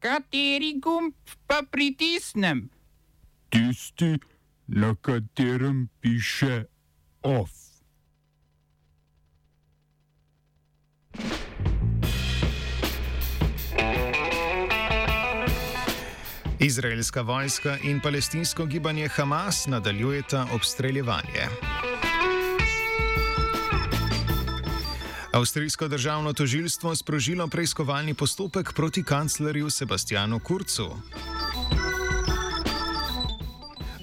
Kateri gumb pa pritisnem? Tisti, na katerem piše OF. Izraelska vojska in palestinsko gibanje Hamas nadaljujeta obstreljevanje. Avstrijsko državno tožilstvo sprožilo preiskovalni postopek proti kanclerju Sebastianu Kurcu.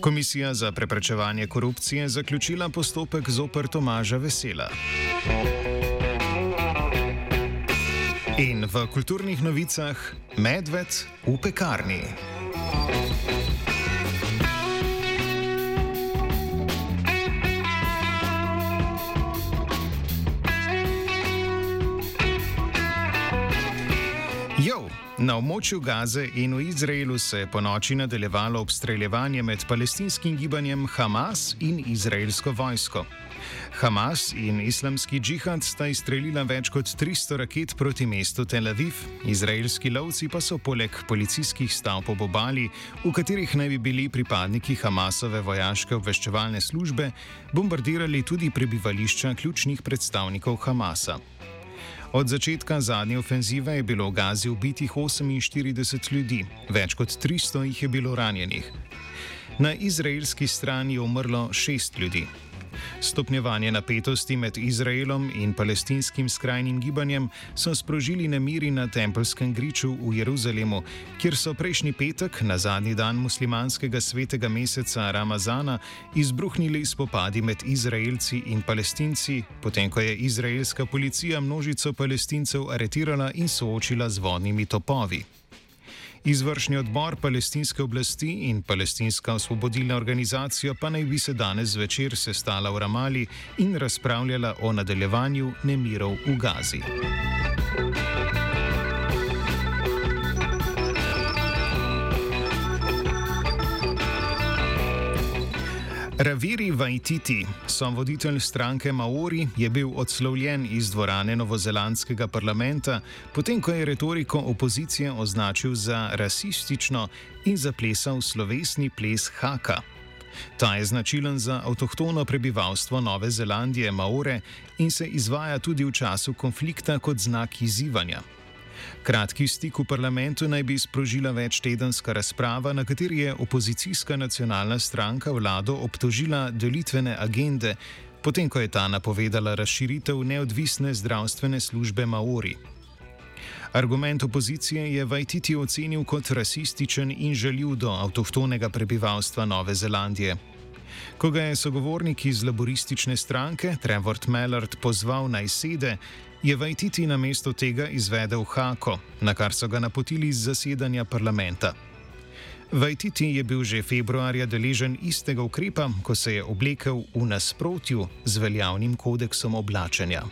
Komisija za preprečevanje korupcije zaključila postopek zoper Tomaža Vesela. In v kulturnih novicah medved v pekarni. Na območju Gaze in v Izraelu se je po noči nadaljevalo obstreljevanje med palestinskim gibanjem Hamas in izraelsko vojsko. Hamas in islamski džihad sta izstrelila več kot 300 raket proti mestu Tel Aviv, izraelski lovci pa so poleg policijskih stavb ob obali, v katerih naj bi bili pripadniki Hamasove vojaške obveščevalne službe, bombardirali tudi prebivališča ključnih predstavnikov Hamasa. Od začetka zadnje ofenzive je bilo v Gazi ubitih 48 ljudi, več kot 300 jih je bilo ranjenih. Na izraelski strani je umrlo šest ljudi. Stopnjevanje napetosti med Izraelom in palestinskim skrajnim gibanjem so sprožili nemiri na Tempelskem griču v Jeruzalemu, kjer so prejšnji petek, na zadnji dan muslimanskega svetega meseca Ramazana, izbruhnili spopadi med Izraelci in palestinci, potem ko je izraelska policija množico palestincev aretirala in soočila z vodnimi topovi. Izvršni odbor palestinske oblasti in palestinska osvobodilna organizacija pa naj bi se danes zvečer sestala v Ramali in razpravljala o nadaljevanju nemirov v Gazi. Raviri Vajtiti, so voditelj stranke Maori, je bil odslovljen iz dvorane novozelandskega parlamenta, potem ko je retoriko opozicije označil za rasistično in zaplesal slovesni ples Haka. Ta je značilen za avtohtono prebivalstvo Nove Zelandije Maore in se izvaja tudi v času konflikta kot znak izzivanja. Kratki stik v parlamentu naj bi sprožila večtedenska razprava, na kateri je opozicijska nacionalna stranka vlado obtožila delitvene agende, potem ko je ta napovedala razširitev neodvisne zdravstvene službe Maori. Argument opozicije je Vajtiti ocenil kot rasističen in žaljiv do avtohtonega prebivalstva Nove Zelandije. Ko ga je sogovornik iz laboristične stranke Trevor Mellard pozval naj sede, je Vajtiti na mesto tega izvedel Hako, na kar so ga napotili z zasedanja parlamenta. Vajtiti je bil že februarja deležen istega ukrepa, ko se je oblekel v nasprotju z veljavnim kodeksom oblačenja.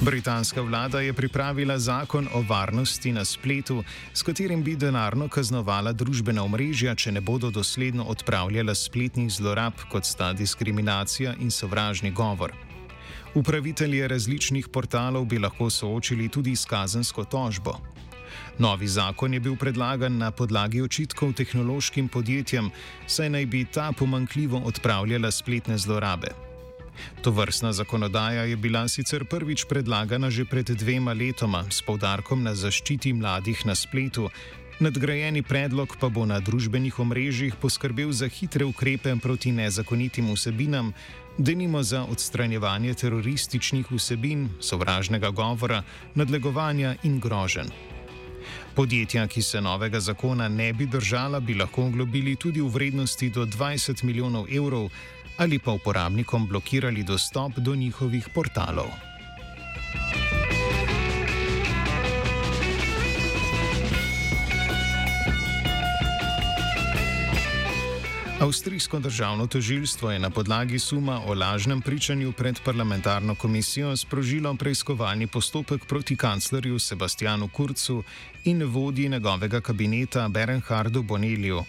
Britanska vlada je pripravila zakon o varnosti na spletu, s katerim bi denarno kaznovala družbena omrežja, če ne bodo dosledno odpravljala spletnih zlorab, kot sta diskriminacija in sovražni govor. Upravitelje različnih portalov bi lahko soočili tudi s kazensko tožbo. Novi zakon je bil predlagan na podlagi očitkov tehnološkim podjetjem, saj naj bi ta pomankljivo odpravljala spletne zlorabe. To vrstna zakonodaja je bila sicer prvič predlagana že pred dvema letoma s povdarkom na zaščiti mladih na spletu. Nadgrajeni predlog pa bo na družbenih omrežjih poskrbel za hitre ukrepe proti nezakonitim vsebinam, denimo za odstranjevanje terorističnih vsebin, sovražnega govora, nadlegovanja in grožen. Podjetja, ki se novega zakona ne bi držala, bi lahko oglobili tudi v vrednosti do 20 milijonov evrov, ali pa uporabnikom blokirali dostop do njihovih portalov. Avstrijsko državno tožilstvo je na podlagi suma o lažnem pričanju pred parlamentarno komisijo sprožilo preiskovalni postopek proti kanclerju Sebastianu Kurcu in vodji njegovega kabineta Berenhardu Boneliju.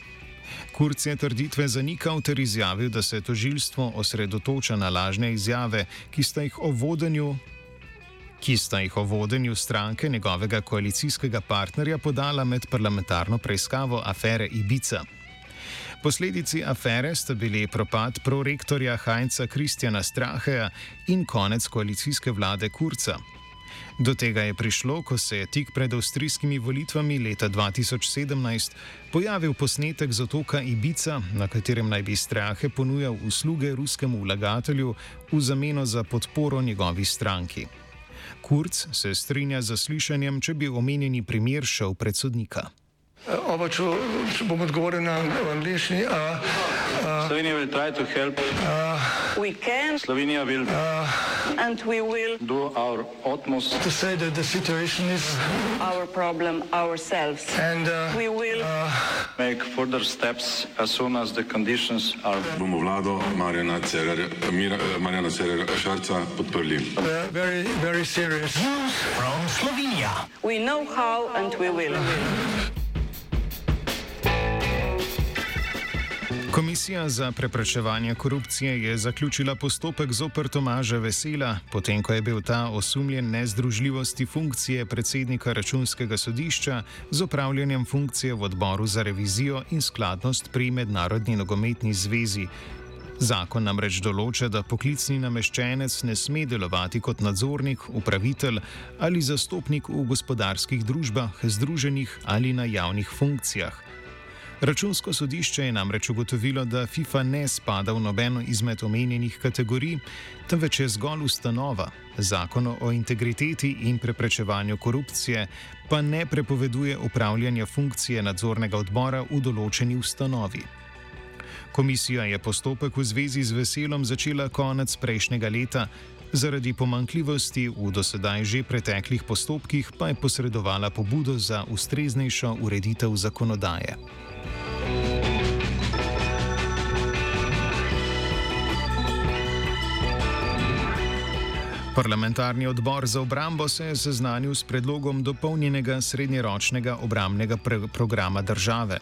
Kurc je trditve zanikal ter izjavil, da se tožilstvo osredotoča na lažne izjave, ki sta jih o vodenju. Ki sta jih o vodenju stranke njegovega koalicijskega partnerja podala med parlamentarno preiskavo afere Ibica. Posledici afere sta bili propad prorektorja Heinza Kristjana Straheja in konec koalicijske vlade Kurca. Do tega je prišlo, ko se je tik pred avstrijskimi volitvami leta 2017 pojavil posnetek z otoka Ibica, na katerem naj bi Strahe ponujal usluge ruskemu vlagatelju v zameno za podporo njegovi stranki. Kurc se strinja z zaslišanjem, če bi omenjeni primer šel pred sodnika. Oba, če, če bom odgovoril na angliški. Slovenija will try to help. We can Slovenija will and we will do our utmost To say that the situation is, our problem ourselves. and uh, We will make further steps as soon as the conditions are bomo vlado Marjana Cererja, Mira, eh, Marjana Cererja Šarca podprli. uh, very, very serious. we know how and we will. Komisija za preprečevanje korupcije je zaključila postopek zoper Tomaža Vesela, potem ko je bil ta osumljen nezdružljivosti funkcije predsednika računskega sodišča z opravljanjem funkcije v odboru za revizijo in skladnost pri Mednarodni nogometni zvezi. Zakon namreč določa, da poklicni nameščenec ne sme delovati kot nadzornik, upravitelj ali zastopnik v gospodarskih družbah, združenih ali na javnih funkcijah. Računsko sodišče je namreč ugotovilo, da FIFA ne spada v nobeno izmed omenjenih kategorij, temveč je zgolj ustanova. Zakon o integriteti in preprečevanju korupcije pa ne prepoveduje upravljanja funkcije nadzornega odbora v določeni ustanovi. Komisija je postopek v zvezi z veselom začela konec prejšnjega leta, zaradi pomankljivosti v dosedaj že preteklih postopkih pa je posredovala pobudo za ustreznejšo ureditev zakonodaje. Parlamentarni odbor za obrambo se je seznanil s predlogom dopolnjenega srednjeročnega obramnega programa države.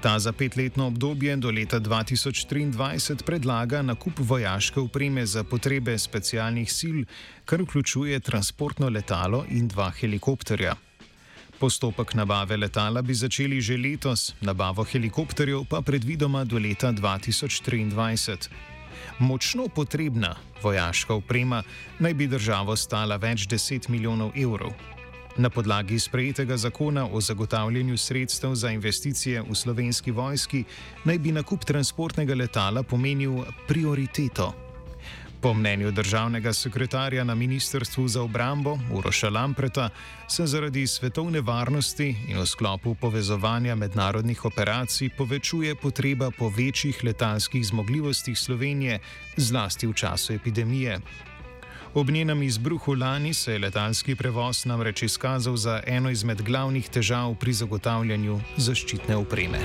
Ta za petletno obdobje do leta 2023 predlaga nakup vojaške opreme za potrebe specialnih sil, kar vključuje transportno letalo in dva helikopterja. Postopek nabave letala bi začeli že letos, nabavo helikopterjev pa predvidoma do leta 2023. Močno potrebna vojaška oprema naj bi državo stala več deset milijonov evrov. Na podlagi sprejetega zakona o zagotavljanju sredstev za investicije v slovenski vojski naj bi nakup transportnega letala pomenil prioriteto. Po mnenju državnega sekretarja na Ministrstvu za obrambo Uroša Lampreta se zaradi svetovne varnosti in v sklopu povezovanja mednarodnih operacij povečuje potreba po večjih letalskih zmogljivostih Slovenije, zlasti v času epidemije. Ob njenem izbruhu lani se je letalski prevoz namreč izkazal za eno izmed glavnih težav pri zagotavljanju zaščitne opreme.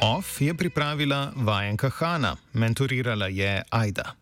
OF je pripravila vajenka Hanna, mentorirala je Aida.